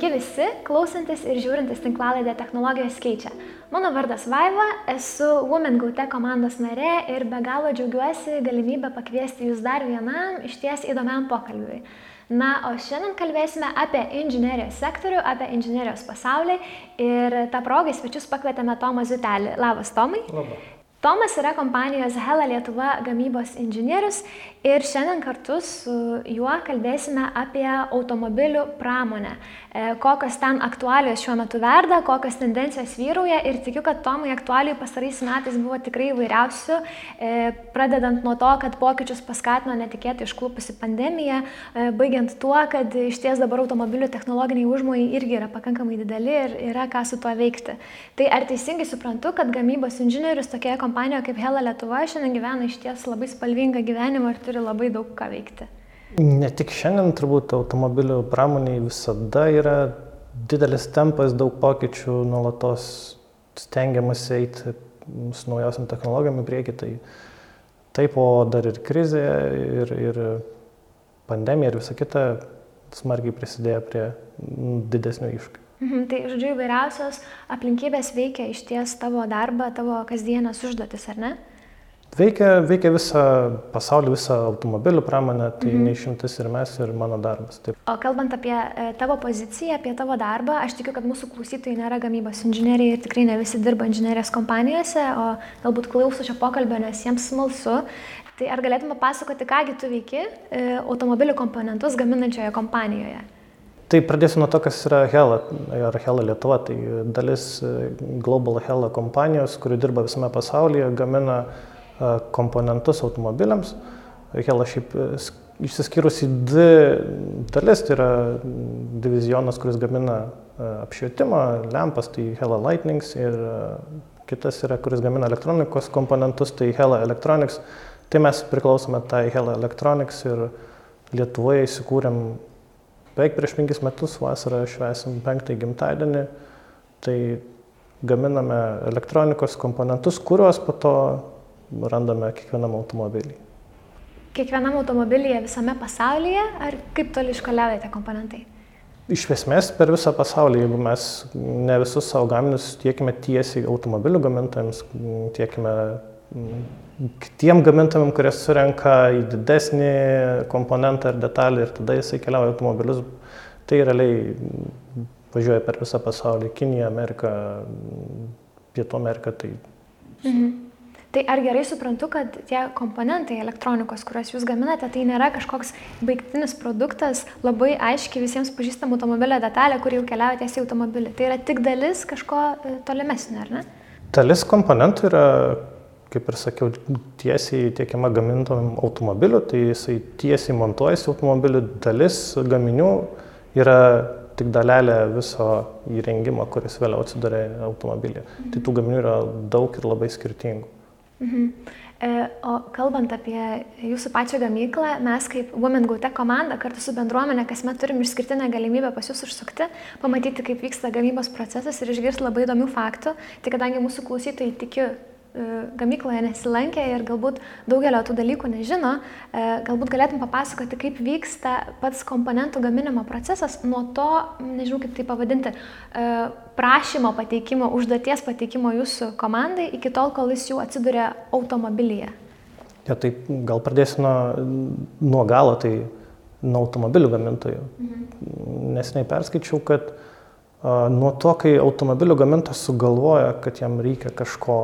Sveiki visi, klausantis ir žiūrintis tinklalaidę technologijos keičia. Mano vardas Vaiva, esu Women Gaute komandos narė ir be galo džiaugiuosi galimybę pakviesti jūs dar vienam iš ties įdomiam pokalbiui. Na, o šiandien kalbėsime apie inžinierijos sektorių, apie inžinierijos pasaulį ir tą progą į svečius pakvietėme Tomą Zutelį. Labas, Tomai. Labas. Tomas yra kompanijos Hela Lietuva gamybos inžinierius ir šiandien kartu su juo kalbėsime apie automobilių pramonę, e, kokios ten aktualijos šiuo metu verda, kokios tendencijos vyrauja ir tikiu, kad Tomai aktualijų pasarais metais buvo tikrai įvairiausių, e, pradedant nuo to, kad pokyčius paskatino netikėtai išklupusi pandemija, e, baigiant tuo, kad iš ties dabar automobilių technologiniai užmojai irgi yra pakankamai dideli ir yra ką su tuo veikti. Tai ar teisingai suprantu, kad gamybos inžinierius tokioje kompanijoje kompanija kaip Hela Lietuva šiandien gyvena iš ties labai spalvingą gyvenimą ir turi labai daug ką veikti. Ne tik šiandien, turbūt automobilių pramoniai visada yra didelis tempas, daug pokyčių, nuolatos stengiamasi eiti su naujausiam technologijom į priekį. Tai taip, o dar ir krizė, ir, ir pandemija, ir visa kita smarkiai prisidėjo prie didesnių iššūkių. Mhm, tai, žodžiu, įvairiausios aplinkybės veikia iš ties tavo darbą, tavo kasdienės užduotis, ar ne? Veikia, veikia visą pasaulį, visą automobilių pramonę, tai mhm. neišimtis ir mes, ir mano darbas. Taip. O kalbant apie e, tavo poziciją, apie tavo darbą, aš tikiu, kad mūsų klausytojai nėra gamybos inžinieriai ir tikrai ne visi dirba inžinierijos kompanijose, o galbūt klauso šio pokalbio, nes jiems smalsu. Tai ar galėtume pasakoti, kągi tu veiki e, automobilių komponentus gaminančioje kompanijoje? Tai pradėsiu nuo to, kas yra Hela, ar Hela Lietuva. Tai dalis e, Global Hela kompanijos, kuri dirba visame pasaulyje, gamina e, komponentus automobiliams. Hela šiaip e, išsiskyrus į dvi dalis, tai yra divizionas, kuris gamina apšvietimą, lempas, tai Hela Lightnings ir kitas yra, kuris gamina elektronikos komponentus, tai Hela Electronics. Tai mes priklausome tai Hela Electronics ir Lietuvoje įsikūrėm beveik prieš penkis metus vasarą švesim penktąjį gimtadienį, tai gaminame elektronikos komponentus, kuriuos po to randame kiekvienam automobilį. Kiekvienam automobilyje visame pasaulyje, ar kaip toli iškeliauja tie komponentai? Iš esmės per visą pasaulį, jeigu mes ne visus savo gaminius tiekime tiesiai automobilių gamintojams, tiekime tiem gamintojam, kurie surenka į didesnį komponentą ar detalį ir tada jisai keliauja automobilius, tai realiai važiuoja per visą pasaulį - Kinija, Amerika, Pietų Amerika. Tai... Mhm. Tai ar gerai suprantu, kad tie komponentai elektronikos, kuriuos jūs gaminate, tai nėra kažkoks baigtinis produktas, labai aiškiai visiems pažįstamų automobilio detalė, kuri jau keliauja tiesiai į automobilį. Tai yra tik dalis kažko e, tolimesnio, ar ne? Dalis komponentų yra kaip ir sakiau, tiesiai tiekiama gamintojam automobiliu, tai jisai tiesiai montuojasi automobiliu, dalis gaminių yra tik dalelė viso įrengimo, kuris vėliau atsiduria automobilyje. Mhm. Tai tų gaminių yra daug ir labai skirtingų. Mhm. E, o kalbant apie jūsų pačią gamyklą, mes kaip Women Gaute komanda kartu su bendruomenė kasmet turim išskirtinę galimybę pas jūs užsukti, pamatyti, kaip vyksta gamybos procesas ir išgirsti labai įdomių faktų. Tai kadangi mūsų klausytojai tikiu gamykloje nesilankė ir galbūt daugelio tų dalykų nežino, e, galbūt galėtum papasakoti, kaip vyksta pats komponentų gaminimo procesas nuo to, nežinau kaip tai pavadinti, e, prašymo pateikimo, užduoties pateikimo jūsų komandai iki tol, kol jis jau atsiduria automobilyje. Ja, tai gal pradėsiu nuo, nuo galo, tai nuo automobilių gamintojų. Mhm. Nesiniai perskaičiau, kad uh, Nuo to, kai automobilių gamintojas sugalvoja, kad jam reikia kažko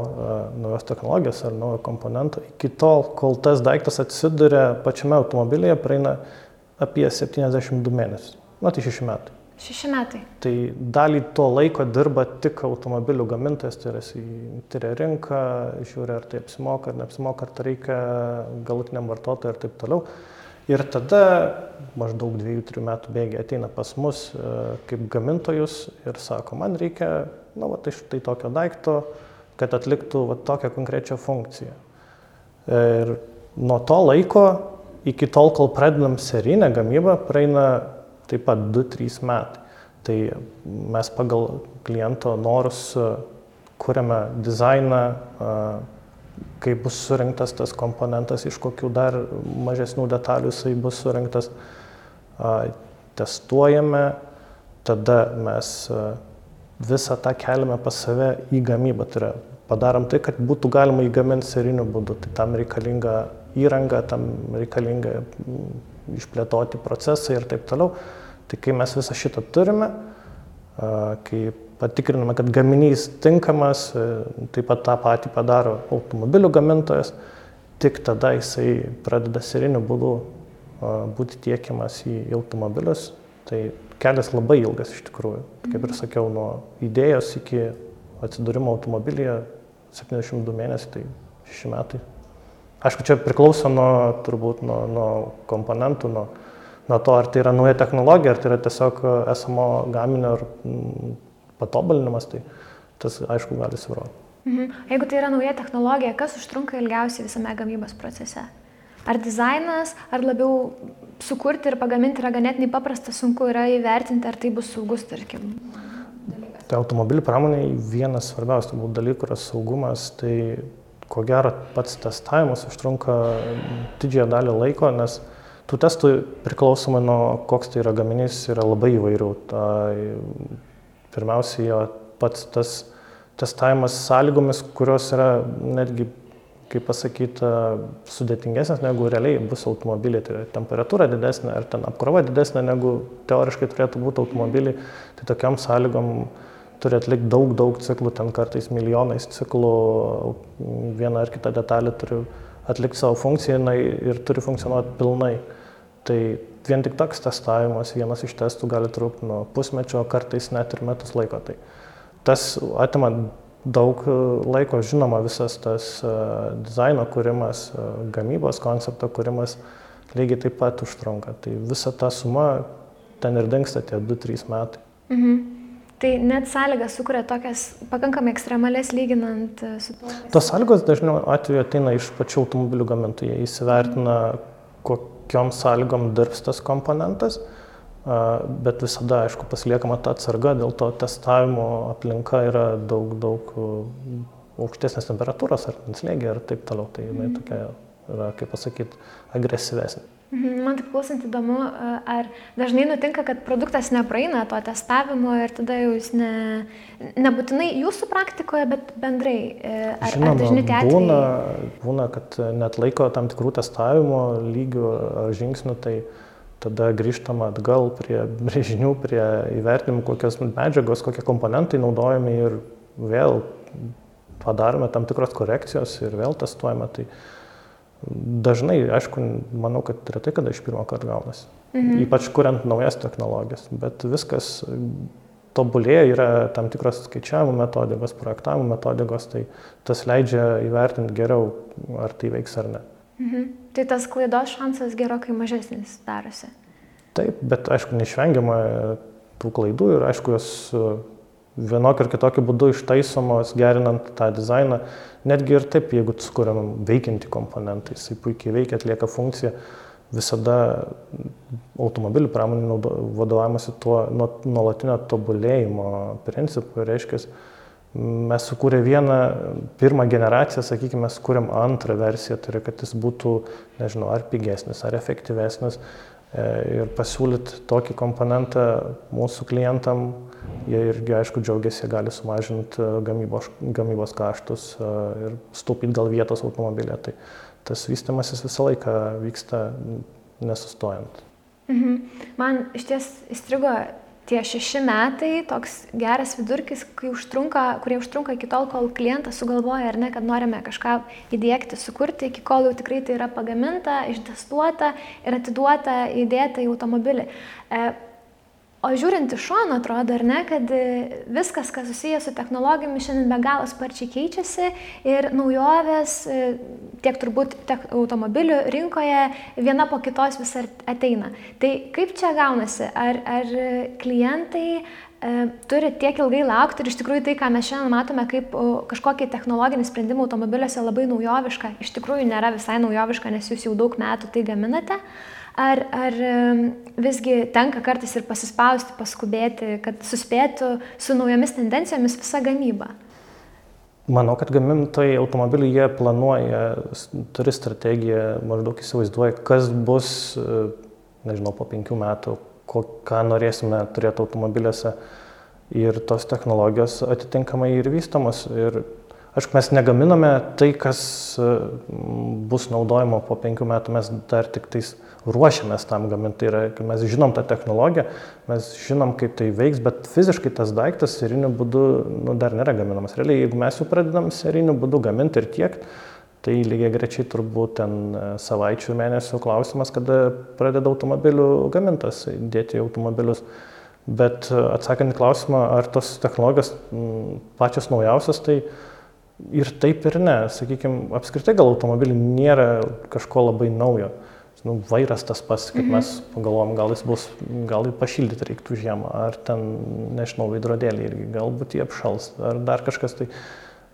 naujos technologijos ar naujo komponento, iki tol, kol tas daiktas atsiduria pačiame automobilyje, praeina apie 72 mėnesius. Na, tai 6 metai. 6 metai. Tai dalį to laiko dirba tik automobilių gamintojas, tai yra tyria rinką, žiūri, ar tai apsimoka, ar neapsimoka, ar tai reikia galutiniam vartotojui ir taip toliau. Ir tada maždaug dviejų, trijų metų bėgiai ateina pas mus e, kaip gamintojus ir sako, man reikia, na, va, tai štai tokio daikto, kad atliktų va, tokią konkrečią funkciją. Ir nuo to laiko iki tol, kol pradedam serinę gamybą, praeina taip pat 2-3 metai. Tai mes pagal kliento norus e, kuriame dizainą, kaip bus surinktas tas komponentas, iš kokių dar mažesnių detalių jisai bus surinktas, testuojame, tada mes visą tą keliame pas save į gamybą. Tai yra padarom tai, kad būtų galima įgaminti seriniu būdu. Tai tam reikalinga įranga, tam reikalinga išplėtoti procesai ir taip toliau. Tai kai mes visą šitą turime, kai patikriname, kad gaminys tinkamas, taip pat tą patį padaro automobilių gamintojas, tik tada jisai pradeda seriniu būdu būti tiekiamas į automobilius. Tai kelias labai ilgas iš tikrųjų. Kaip ir sakiau, nuo idėjos iki atsidūrimo automobilyje 72 mėnesiai, tai 6 metai. Aišku, čia priklauso nuo, turbūt, nuo, nuo komponentų, nuo, nuo to, ar tai yra nauja technologija, ar tai yra tiesiog esamo gaminio ar patobulinimas, tai tas, aišku, gali sviruoti. Mhm. Jeigu tai yra nauja technologija, kas užtrunka ilgiausiai visame gamybos procese? Ar dizainas, ar labiau sukurti ir pagaminti yra ganėtinai paprasta, sunku yra įvertinti, ar tai bus saugus, tarkim. Dalykas. Tai automobilių pramoniai vienas svarbiausių dalykų yra saugumas, tai ko gero pats testavimas užtrunka didžiąją dalį laiko, nes tų testų priklausomai nuo koks tai yra gaminys yra labai įvairių. Tai pirmiausia, jo pats tas testavimas sąlygomis, kurios yra netgi kaip pasakyti, sudėtingesnės negu realiai bus automobiliai. Tai yra temperatūra didesnė ar ten apkrova didesnė negu teoriškai turėtų būti automobiliai. Tai tokiam sąlygom turi atlikti daug, daug ciklų, ten kartais milijonais ciklų, viena ar kita detalė turi atlikti savo funkciją ir turi funkcionuoti pilnai. Tai vien tik toks testavimas, vienas iš testų gali trukti nuo pusmečio, kartais net ir metus laiko. Tai tas atima daug e, laiko, žinoma, visas tas e, dizaino kūrimas, e, gamybos koncepto kūrimas lygiai taip pat užtrunka. Tai visa ta suma ten ir dinksta tie 2-3 metai. Mhm. Tai net sąlygas sukuria tokias pakankamai ekstremales lyginant su to. Tos sąlygos dažniau atveju ateina iš pačių automobilių gamintojų. Jie įsivertina, kokiom sąlygom dirbs tas komponentas. Bet visada, aišku, pasiliekama ta atsarga, dėl to testavimo aplinka yra daug, daug aukštesnės temperatūros ar slėgio ir taip toliau. Tai jinai mhm. tokia yra, kaip pasakyti, agresyvesnė. Mhm, man taip klausant įdomu, ar dažnai nutinka, kad produktas nepraeina to testavimo ir tada jūs ne, nebūtinai jūsų praktikoje, bet bendrai. E, ar, Žinoma, ar dažni tie atvejai? Būna, būna, kad net laiko tam tikrų testavimo lygių ar žingsnių, tai uh, tada grįžtama atgal prie brėžinių, prie įvertinimų, kokios medžiagos, kokie komponentai naudojami ir vėl padarome tam tikros korekcijos ir vėl testuojame. Tai dažnai, aišku, manau, kad retai kada iš pirmo karto gaunasi. Mhm. Ypač kuriant naujas technologijas. Bet viskas tobulėja, yra tam tikros skaičiavimo metodikos, projektavimo metodikos, tai tas leidžia įvertinti geriau, ar tai veiks ar ne. Mhm. Tai tas klaidos šansas gerokai mažesnis darosi. Taip, bet aišku, neišvengiama tų klaidų ir aišku, jos vienokiu ar kitokiu būdu ištaisomos, gerinant tą dizainą. Netgi ir taip, jeigu sukūriam veikiantį komponentą, jisai puikiai veikia, atlieka funkciją, visada automobilių pramonė vadovavimasi tuo nuolatinio tobulėjimo principu, reiškia, mes sukūrė vieną pirmą generaciją, sakykime, mes kūrėm antrą versiją, tai yra, kad jis būtų, nežinau, ar pigesnis, ar efektyvesnis ir pasiūlyti tokį komponentą mūsų klientam, jie irgi, aišku, džiaugiasi, gali sumažinti e, gamybos, gamybos kaštus e, ir stupyti gal vietos automobilė. Tai tas vystimasis visą laiką vyksta nesustojant. Mhm. Man iš ties įstrigo tie šeši metai toks geras vidurkis, užtrunka, kurie užtrunka iki tol, kol klientas sugalvoja ar ne, kad norime kažką įdėkti, sukurti, iki kol jau tikrai tai yra pagaminta, ištestuota ir atiduota, įdėta į automobilį. E, O žiūrint iš šono atrodo, ar ne, kad viskas, kas susijęs su technologijomis, šiandien be galo sparčiai keičiasi ir naujovės e, tiek turbūt tiek automobilių rinkoje viena po kitos vis ateina. Tai kaip čia gaunasi? Ar, ar klientai e, turi tiek ilgai laukti ir iš tikrųjų tai, ką mes šiandien matome kaip kažkokį technologinį sprendimą automobiliuose labai naujovišką, iš tikrųjų nėra visai naujoviška, nes jūs jau daug metų tai gaminate. Ar, ar visgi tenka kartais ir pasispausti, paskubėti, kad suspėtų su naujomis tendencijomis visa gamyba? Manau, kad gamintojai automobilių jie planuoja, turi strategiją, maždaug įsivaizduoja, kas bus, nežinau, po penkių metų, ką norėsime turėti automobiliuose. Ir tos technologijos atitinkamai ir vystomos. Ir Aišku, mes negaminame tai, kas bus naudojama po penkių metų, mes dar tik tais ruošiamės tam gaminti. Tai yra, mes žinom tą technologiją, mes žinom, kaip tai veiks, bet fiziškai tas daiktas seriniu būdu nu, dar nėra gaminamas. Realiai, jeigu mes jau pradedam seriniu būdu gaminti ir tiek, tai lygiai grečiai turbūt ten e, savaičių mėnesių klausimas, kada pradeda automobilių gamintas, dėti į automobilius. Bet e, atsakant į klausimą, ar tos technologijos pačios naujausios, tai ir taip ir ne. Sakykime, apskritai gal automobiliai nėra kažko labai naujo. Nu, vairas tas pats, kaip mhm. mes pagalvom, gal jis bus, gal jį pašildyti reiktų žiemą, ar ten, nežinau, veidrodėlį irgi, galbūt jie apšals, ar dar kažkas tai.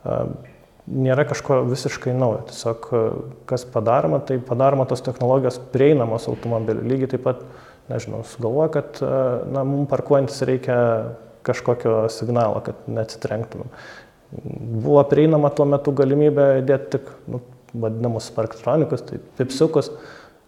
Uh, nėra kažko visiškai naujo. Tiesiog kas padaroma, tai padaroma tos technologijos prieinamos automobiliu. Lygiai taip pat, nežinau, sugalvoja, kad na, mums parkuojantis reikia kažkokio signalo, kad neatsitrenktumėm buvo prieinama tuo metu galimybė dėti tik nu, vadinamus parktronikus, tai pipsiukus,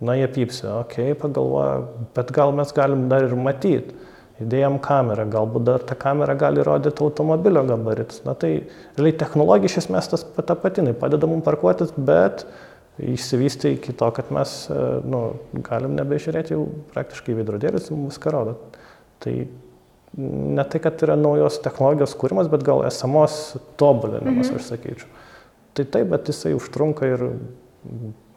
na jie pypsi, okei, okay, pagalvoja, bet gal mes galim dar ir matyti. Įdėjom kamerą, galbūt dar ta kamera gali rodyti automobilio gabaritus. Na tai realiai technologija iš esmės tas ta patinai padeda mums parkuotis, bet išsivystė iki to, kad mes nu, galim nebežiūrėti jau praktiškai veidrodėlius, mums viską rodo. Tai ne tai, kad yra naujos technologijos kūrimas, bet gal esamos tobulinimas, mhm. aš sakyčiau. Tai taip, bet jisai užtrunka ir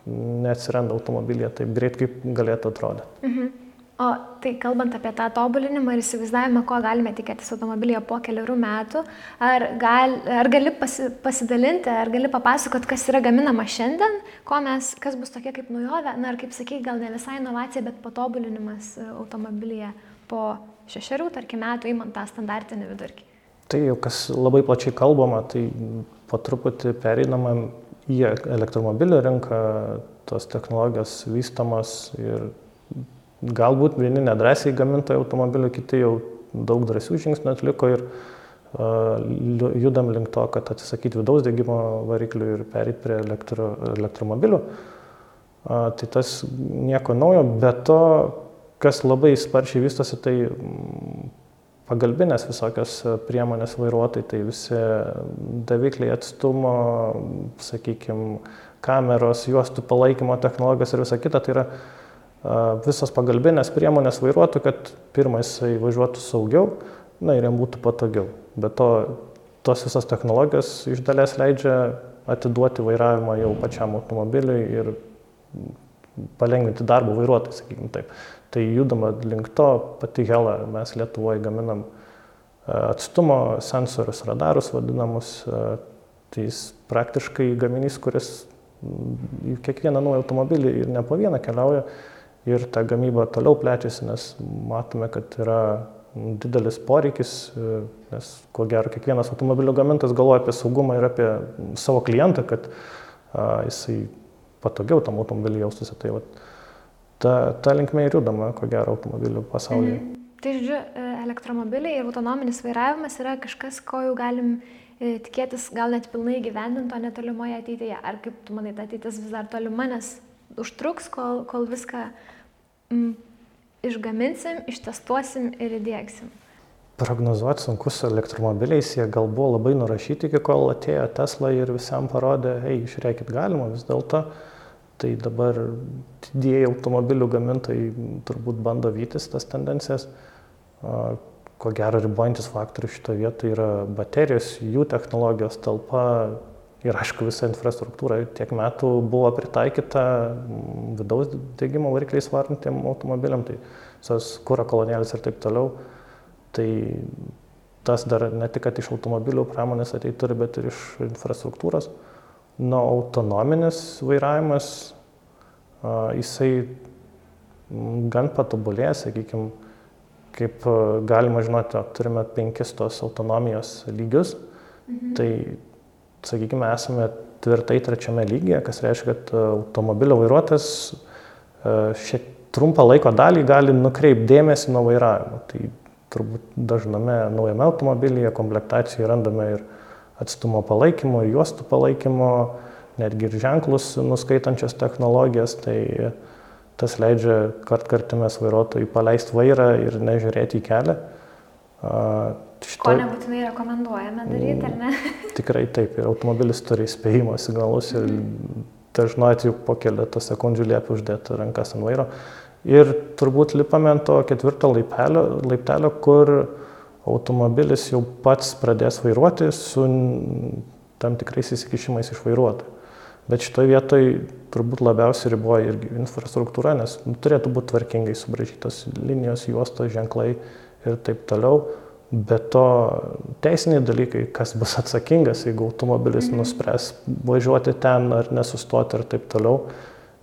neatsiranda automobilėje taip greit, kaip galėtų atrodyti. Mhm. O tai kalbant apie tą tobulinimą ir įsivaizdavimą, ko galime tikėtis automobilyje po keliarių metų, ar, gal, ar gali pasi, pasidalinti, ar gali papasakot, kas yra gaminama šiandien, mes, kas bus tokia kaip naujovė, na ar kaip sakai, gal ne visai inovacija, bet patobulinimas automobilyje po šešerių, tarkim, metų įmant tą standartinį vidurkį. Tai jau kas labai plačiai kalbama, tai po truputį pereinama į elektromobilių rinką, tos technologijos vystamos ir galbūt vieni nedrasiai gamintojai automobilių, kiti jau daug drąsių žingsnių atliko ir uh, judam link to, kad atsisakyti vidaus degimo variklių ir perėti prie elektro, elektromobilių. Uh, tai tas nieko naujo, bet to kas labai sparčiai vystosi, tai mm, pagalbinės visokios priemonės vairuotojai, tai visi davikliai atstumo, sakykime, kameros, juostų palaikymo technologijos ir visa kita. Tai yra visos pagalbinės priemonės vairuotojui, kad pirmą jisai važiuotų saugiau, na ir jam būtų patogiau. Bet to tos visos technologijos iš dalies leidžia atiduoti vairavimą jau pačiam automobiliui ir palengvinti darbą vairuotojui, sakykime taip. Tai judama link to, pati Hela, mes Lietuvoje gaminam e, atstumo sensorius, radarus vadinamus, e, tai jis praktiškai gaminys, kuris į kiekvieną naują automobilį ir ne po vieną keliauja ir ta gamyba toliau plečiasi, nes matome, kad yra didelis poreikis, e, nes ko gero kiekvienas automobilio gamintas galvoja apie saugumą ir apie savo klientą, kad a, jisai patogiau tam automobiliu jaustųsi. Tai, vat, ta, ta linkme ir judama, ko gero, automobilių pasaulyje. Mm. Tai žodžiu, e, elektromobiliai ir autonominis vairavimas yra kažkas, ko jau galim e, tikėtis gal net pilnai gyvendinto netolimoje ateityje. Ar kaip tu manai, ta ateitis vis dar tolima, nes užtruks, kol, kol viską mm, išgaminsim, ištestuosim ir įdėksim. Prognozuoti sunku su elektromobiliais, jie gal buvo labai nurašyti iki kol atėjo Tesla ir visam parodė, hei, žiūrėkit, galima vis dėlto. Uh, Tai dabar didieji automobilių gamintojai turbūt bando vytis tas tendencijas. Ko gero ribojantis faktorius šitoje vietoje yra baterijos, jų technologijos talpa ir aišku visa infrastruktūra. Tiek metų buvo pritaikyta vidaus degimo varikliais varantiem automobiliam, tai visas kūro kolonėlis ir taip toliau. Tai tas dar ne tik iš automobilių pramonės ateitų, bet ir iš infrastruktūros. Na, autonominis vairavimas, jisai gan patobulėjo, sakykime, kaip galima žinoti, turime penkis tos autonomijos lygius, mhm. tai, sakykime, esame tvirtai trečiame lygyje, kas reiškia, kad automobilio vairuotojas šiek trumpą laiko dalį gali nukreipti dėmesį nuo vairavimo. Tai turbūt dažname naujame automobilyje komplektacijoje randame ir atstumo palaikymo, juostų palaikymo, netgi ir ženklus nuskaitančias technologijas. Tai Tas leidžia kartkartimės vairuotojui paleisti vairą ir nežiūrėti į kelią. Šito... Ko nebūtinai rekomenduojame daryti, ar ne? Tikrai taip, ir automobilis turi įspėjimo signalus ir dažnu atveju po keletą sekundžių liepia uždėti rankas ant vairo. Ir turbūt lipame ant to ketvirto laipelio, laiptelio, kur automobilis jau pats pradės vairuoti su tam tikrais įsikišimais iš vairuotojų. Bet šitoje vietoje turbūt labiausiai riboja irgi infrastruktūra, nes turėtų būti tvarkingai subražytos linijos, juostos, ženklai ir taip toliau. Be to, teisiniai dalykai, kas bus atsakingas, jeigu automobilis mhm. nuspręs važiuoti ten ar nesustoti ir taip toliau.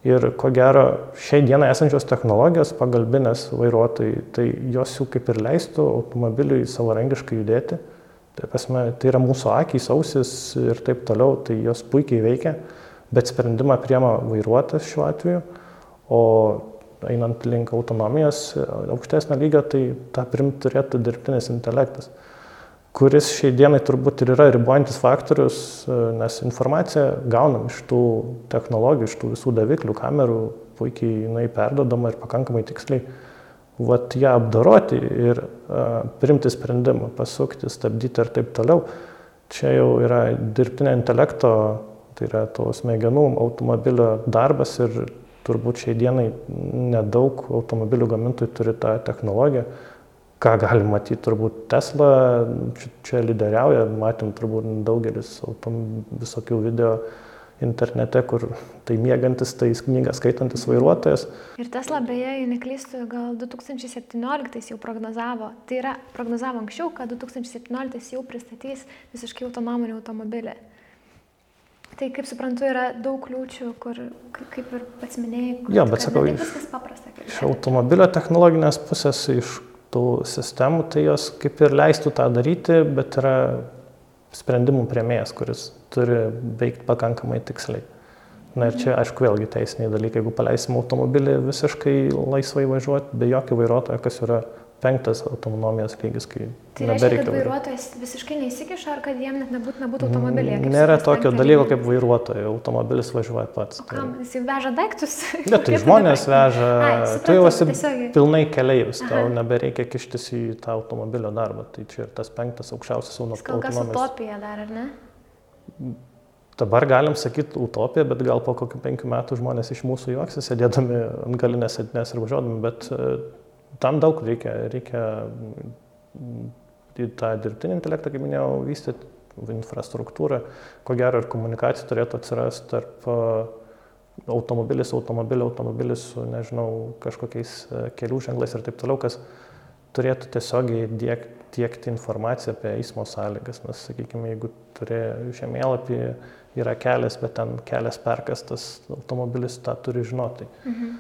Ir ko gero, šiai dienai esančios technologijos pagalbinės vairuotojai, tai jos jau kaip ir leistų automobiliui savarankiškai judėti. Tai, pasme, tai yra mūsų akys, ausis ir taip toliau, tai jos puikiai veikia, bet sprendimą priema vairuotojas šiuo atveju, o einant link autonomijos aukštesnio lygio, tai tą primt turėtų dirbtinis intelektas, kuris šiai dienai turbūt ir yra ribojantis faktorius, nes informaciją gaunam iš tų technologijų, iš tų visų daviklių, kamerų, puikiai jinai perdodama ir pakankamai tiksliai. Vat ją apdoroti ir uh, primti sprendimą, pasukti, stabdyti ir taip toliau. Čia jau yra dirbtinio intelekto, tai yra to smegenų automobilio darbas ir turbūt šiai dienai nedaug automobilių gamintojų turi tą technologiją. Ką galim matyti, turbūt Tesla čia lyderiauja, matėm turbūt daugelis visokių video internete, kur tai mėgantis, tai knygą skaitantis vairuotojas. Ir Tesla beje, jei neklystu, gal 2017 jau prognozavo, tai yra prognozavo anksčiau, kad 2017 jau pristatys visiškai autonominį automobilį. Tai kaip suprantu, yra daug kliūčių, kur, kaip ir pats minėjai, kur jo, bet sakau, iš, viskas paprasta. Iš automobilio technologinės pusės, iš tų sistemų, tai jos kaip ir leistų tą daryti, bet yra sprendimų prieimėjas, kuris turi veikti pakankamai tiksliai. Na ir čia, aišku, vėlgi teisiniai dalykai, jeigu paleisim automobilį visiškai laisvai važiuoti, be jokio vairuotojo, kas yra penktas autonomijos lygis, kai tai nebereikia. Tai vairuotojas visiškai neįsikiša, ar kad jam net nebūtina būti automobilyje? Nėra tokio dalyko kaip vairuotojo, automobilis važiuoja pats. O kam, jis veža daiktus? Ne, tai žmonės veža, Ai, supratau, tu jau esi tiesiog... pilnai keleivis, tau nebereikia kištis į tą automobilio darbą. Tai čia ir tas penktas aukščiausias autonomijos. Kol kas utopija dar, ar ne? Dabar galim sakyti utopija, bet gal po kokių penkių metų žmonės iš mūsų juoksis, sėdėdami ant galinės sėdinės ir važiuodami, bet tam daug reikia, reikia tą dirbtinį intelektą, kaip minėjau, vystyti, infrastruktūrą, ko gero ir komunikacija turėtų atsirasti tarp automobilis, automobilio, automobilis su, nežinau, kažkokiais kelių ženklais ir taip toliau, kas turėtų tiesiogiai diek, tiekti informaciją apie eismo sąlygas. Nes, sakykime, jeigu turi žemėlapį, yra kelias, bet ten kelias perkastas, automobilis tą turi žinoti. Mhm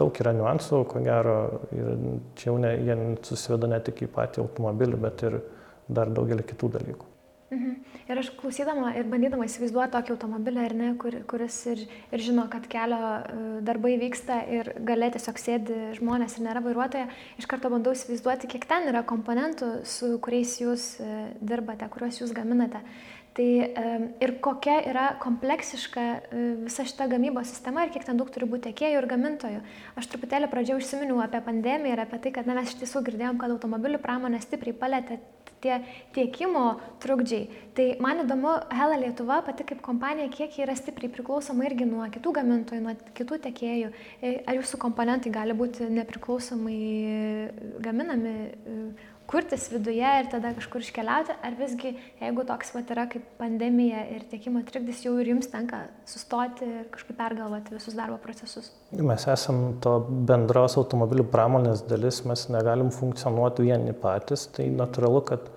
daug yra niuansų, ko gero, ir čia jau ne, jie susiveda ne tik į patį automobilį, bet ir dar daugelį kitų dalykų. Mhm. Ir aš klausydama ir bandydama įsivaizduoti tokį automobilį, ne, kur, kuris ir, ir žino, kad kelio e, darbai vyksta ir gale tiesiog sėdi žmonės ir nėra vairuotoja, iš karto bandau įsivaizduoti, kiek ten yra komponentų, su kuriais jūs e, dirbate, kuriuos jūs gaminate. Tai ir kokia yra kompleksiška e, visa šita gamybos sistema ir kiek ten daug turi būti tiekėjų ir gamintojų. Aš truputėlį pradžioje užsiminiau apie pandemiją ir apie tai, kad na, mes iš tiesų girdėjom, kad automobilių pramonė stipriai palėtė tie tiekimo trukdžiai. Tai man įdomu, Hela Lietuva pati kaip kompanija, kiek yra stipriai priklausoma irgi nuo kitų gamintojų, nuo kitų tiekėjų. E, ar jūsų komponentai gali būti nepriklausomai gaminami kurtis viduje ir tada kažkur iškeliauti, ar visgi, jeigu toks vat yra kaip pandemija ir tiekimo trikdis, jau ir jums tenka sustoti ir kažkaip pergalvoti visus darbo procesus? Mes esam to bendros automobilių pramonės dalis, mes negalim funkcionuoti vieni patys, tai natūralu, kad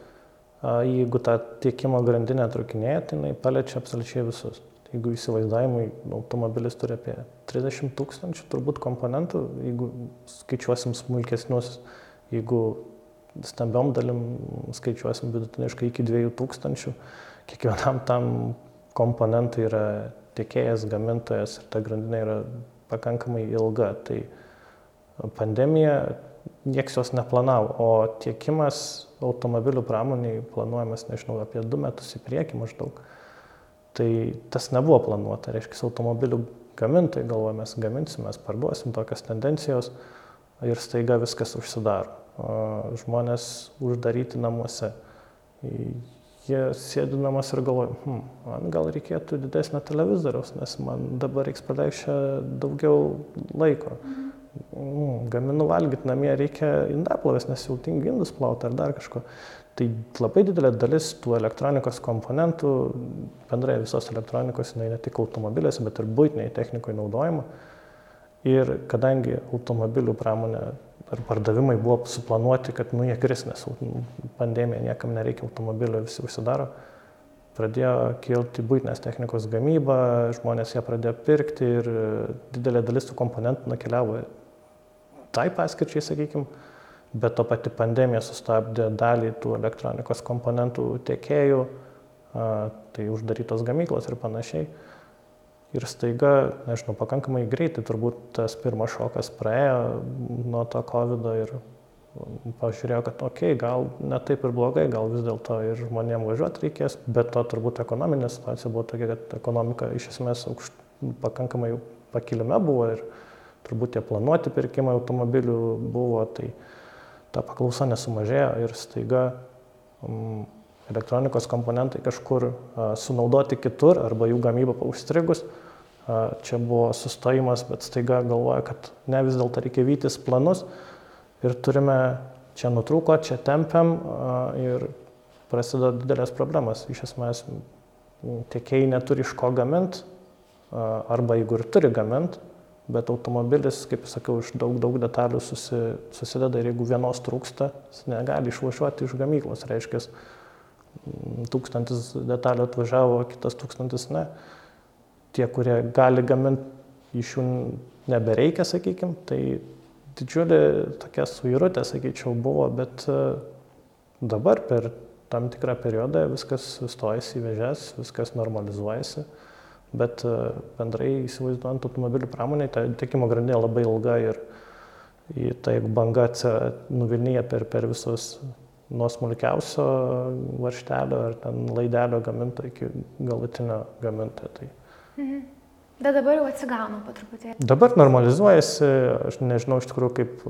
jeigu ta tiekimo grandinė trukinėja, tai jinai paliečia absoliučiai visus. Jeigu įsivaizdavimui automobilis turi apie 30 tūkstančių turbūt komponentų, jeigu skaičiuosim smulkesnius, jeigu stambiom dalim skaičiuosim vidutiniškai iki 2000. Kiekvienam tam komponentai yra tiekėjas, gamintojas ir ta grandinė yra pakankamai ilga. Tai pandemija nieks jos neplanavo, o tiekimas automobilių pramoniai planuojamas, nežinau, apie du metus į priekį maždaug. Tai tas nebuvo planuota, reiškia, automobilių gamintojai galvoja, mes gaminsim, mes parduosim tokias tendencijos ir staiga viskas užsidaro. Žmonės uždaryti namuose. Jie sėdi namuose ir galvoja, hm, man gal reikėtų didesnio televizoriaus, nes man dabar reiks praleisti daugiau laiko. Mm, gaminu valgyti namie, reikia indaplovės, nes jau tingiu indus plauti ar dar kažko. Tai labai didelė dalis tų elektronikos komponentų, bendrai visos elektronikos, jinai ne tik automobiliuose, bet ir būtiniai technikoje naudojama. Ir kadangi automobilių pramonė ar pardavimai buvo suplanuoti, kad nu, jie kris, nes pandemija niekam nereikia automobilio, visi užsidaro, pradėjo kilti būtinės technikos gamyba, žmonės ją pradėjo pirkti ir didelė dalis tų komponentų nukeliavo tai paskirčiai, sakykime bet to pati pandemija sustabdė dalį tų elektronikos komponentų tiekėjų, tai uždarytos gamyklos ir panašiai. Ir staiga, nežinau, pakankamai greitai turbūt tas pirmas šokas praėjo nuo to COVID ir pažiūrėjo, kad okei, okay, gal ne taip ir blogai, gal vis dėlto ir žmonėms važiuoti reikės, bet to turbūt ekonominė situacija buvo tokia, kad ekonomika iš esmės aukšt, pakankamai pakilime buvo ir turbūt tie planuoti pirkimai automobilių buvo, tai ta paklausa nesumažėjo ir staiga um, elektronikos komponentai kažkur sunaudoti kitur arba jų gamyba užstrigus. Čia buvo sustojimas, bet staiga galvoja, kad ne vis dėlto reikia vytis planus ir turime čia nutrūko, čia tempiam ir prasideda didelės problemas. Iš esmės tiekėjai neturi iš ko gaminti arba jeigu ir turi gaminti, bet automobilis, kaip sakiau, iš daug, daug detalių susi, susideda ir jeigu vienos trūksta, jis negali išvažiuoti iš gamyklos, reiškia, tūkstantis detalių atvažiavo, kitas tūkstantis ne. Tie, kurie gali gaminti, iš jų nebereikia, sakykime, tai didžiulė tokia suirutė, sakyčiau, buvo, bet e, dabar per tam tikrą periodą viskas stojasi į vežes, viskas normalizuojasi bet e, bendrai įsivaizduojant automobilių pramonė, ta tiekimo grandinė labai ilga ir ta jeigu banga nuvilnyja per, per visus nuo smulkiausio varštelio ar ten laidelio gamintojo iki galutinio gamintojo. Tai. Mhm. Bet dabar jau atsigauna po truputį. Dabar normalizuojasi, aš nežinau iš tikrųjų, kaip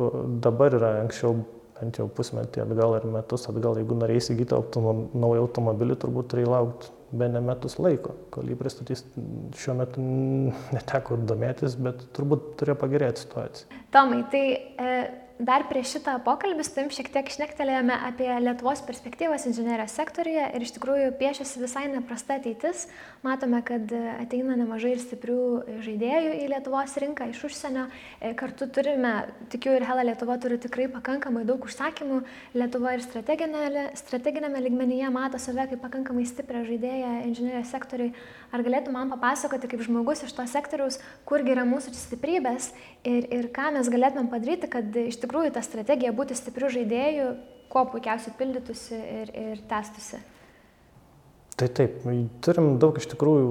dabar yra, anksčiau bent jau pusmetį atgal ar metus atgal, jeigu norėjai įsigyti autonom, naują automobilį, turbūt turėjai laukti be ne metus laiko, kol jį pristatys. Šiuo metu neteko domėtis, bet turbūt turėjo pagerėti situacija. Tomai, tai e, dar prieš šitą pokalbį su tavim šiek tiek šnektelėjome apie Lietuvos perspektyvas inžinierijos sektoriuje ir iš tikrųjų piešiasi visai neprasta ateitis. Matome, kad ateina nemažai ir stiprių žaidėjų į Lietuvos rinką iš užsienio. E, kartu turime, tikiu ir Hela Lietuva turi tikrai pakankamai daug užsakymų. Lietuva ir strateginėme, strateginėme ligmenyje mato save kaip pakankamai stiprią žaidėją inžinierijos sektoriui. Ar galėtų man papasakoti kaip žmogus iš to sektoriaus, kurgi yra mūsų stiprybės ir, ir ką mes galėtumėm padaryti, kad iš tikrųjų ta strategija būti stipriu žaidėju kuo puikiausiai pildytųsi ir, ir testusi? Tai taip, turim daug iš tikrųjų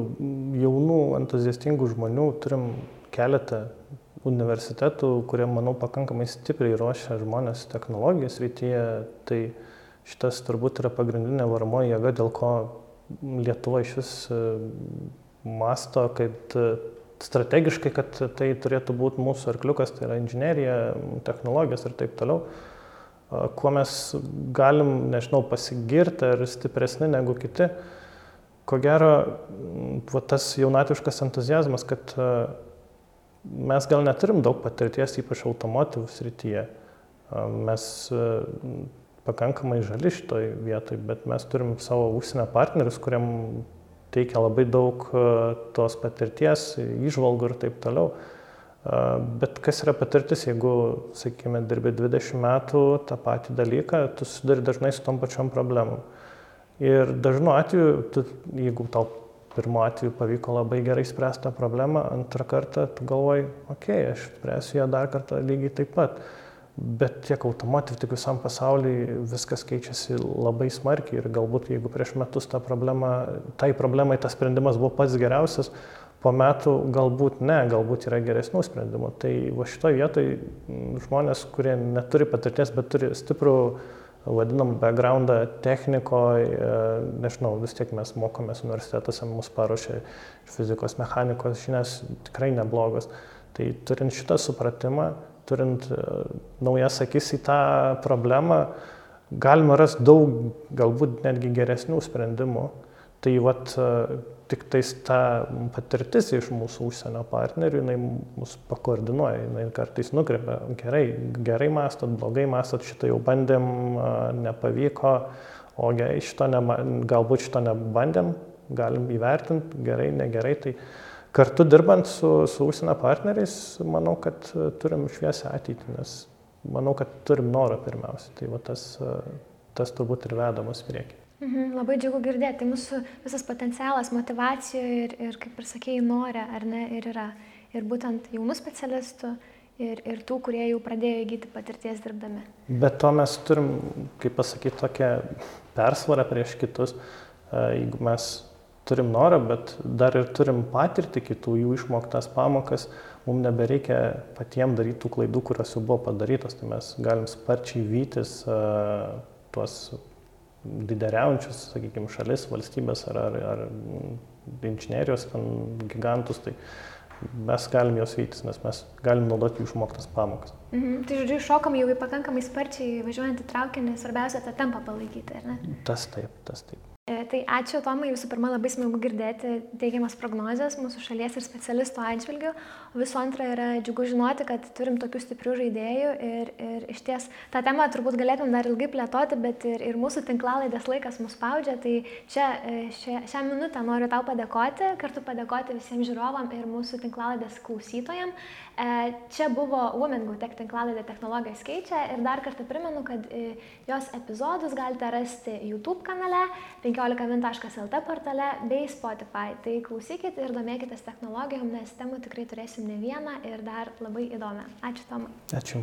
jaunų, entuziastingų žmonių, turim keletą universitetų, kurie, manau, pakankamai stipriai ruošia žmonės technologijos rytyje. Tai šitas turbūt yra pagrindinė varomoji jėga, dėl ko Lietuva iš vis e, masto, kad e, strategiškai, kad tai turėtų būti mūsų arkliukas, tai yra inžinierija, technologijos ir taip toliau. Kuo mes galim, nežinau, pasigirti ar stipresni negu kiti, ko gero, va, tas jaunatviškas entuzijazmas, kad mes gal neturim daug patirties, ypač automotivų srityje. Mes pakankamai žali šitoj vietoj, bet mes turim savo užsienio partnerius, kuriam teikia labai daug tos patirties, išvalgų ir taip toliau. Bet kas yra patirtis, jeigu, sakykime, dirbi 20 metų tą patį dalyką, tu susidari dažnai su tom pačiom problemom. Ir dažnu atveju, tu, jeigu tau pirmo atveju pavyko labai gerai spręsti tą problemą, antrą kartą tu galvoji, okei, okay, aš spręsiu ją dar kartą lygiai taip pat. Bet tiek automotiv, tiek visam pasauliui viskas keičiasi labai smarkiai ir galbūt jeigu prieš metus ta problema, tai problemai tas sprendimas buvo pats geriausias, po metų galbūt ne, galbūt yra geresnių sprendimų. Tai va šitoje vietoje žmonės, kurie neturi patirties, bet turi stiprų vadinamą backgroundą technikoje, nežinau, vis tiek mes mokomės universitetuose, mus paruošia fizikos, mechanikos žinias tikrai neblogos. Tai turint šitą supratimą, turint e, naujas akis į tą problemą, galima rasti daug, galbūt netgi geresnių sprendimų. Tai vat, e, tik tais ta patirtis iš mūsų užsienio partnerių, jinai mus pakoordinuoja, jinai kartais nukreipia, gerai, gerai mastot, blogai mastot, šitą jau bandėm, nepavyko, o gerai, šito ne, galbūt šito nebandėm, galim įvertinti, gerai, negerai. Tai kartu dirbant su, su užsienio partneriais, manau, kad turim šviesę ateitį, nes manau, kad turim norą pirmiausia. Tai va tas, tas turbūt ir vedamas prieki. Mhm, labai džiugu girdėti, tai mūsų visas potencialas, motivacijoje ir, ir kaip ir sakėjai, norė, ar ne, ir yra. Ir būtent jaunų specialistų, ir, ir tų, kurie jau pradėjo įgyti patirties dirbdami. Bet to mes turim, kaip pasakyti, tokią persvarą prieš kitus. E, jeigu mes turim norą, bet dar ir turim patirti kitų jų išmoktas pamokas, mums nebereikia patiems daryti tų klaidų, kurios jau buvo padarytos, tai mes galim sparčiai vytis uh, tuos lyderiaujančius, sakykime, šalis, valstybės ar, ar, ar inžinierijos gigantus, tai mes galim juos vytis, nes mes galim naudoti jų išmoktas pamokas. Mhm. Tai žodžiu, šokam jau į pakankamai sparčiai važiuojant į traukinį, svarbiausia tą tempą palaikyti, ar ne? Tas taip, tas taip. E, tai ačiū Tomai, visų pirma labai smagu girdėti teigiamas prognozes mūsų šalies ir specialistų atžvilgių. Visų antra yra džiugu žinoti, kad turim tokių stiprių žaidėjų ir, ir iš ties tą temą turbūt galėtum dar ilgai plėtoti, bet ir, ir mūsų tinklalaidės laikas mus spaudžia. Tai čia e, šią, šią minutę noriu tau padėkoti, kartu padėkoti visiems žiūrovam ir mūsų tinklalaidės klausytojams. E, čia buvo Women Go Tech tinklalaidė technologijos keičia ir dar kartą primenu, kad e, jos epizodus galite rasti YouTube kanale, 15min.lt portale bei Spotify. Tai klausykit ir domėkitės technologijom, nes temų tikrai turėsim ne vieną ir dar labai įdomią. Ačiū Tomai. Ačiū.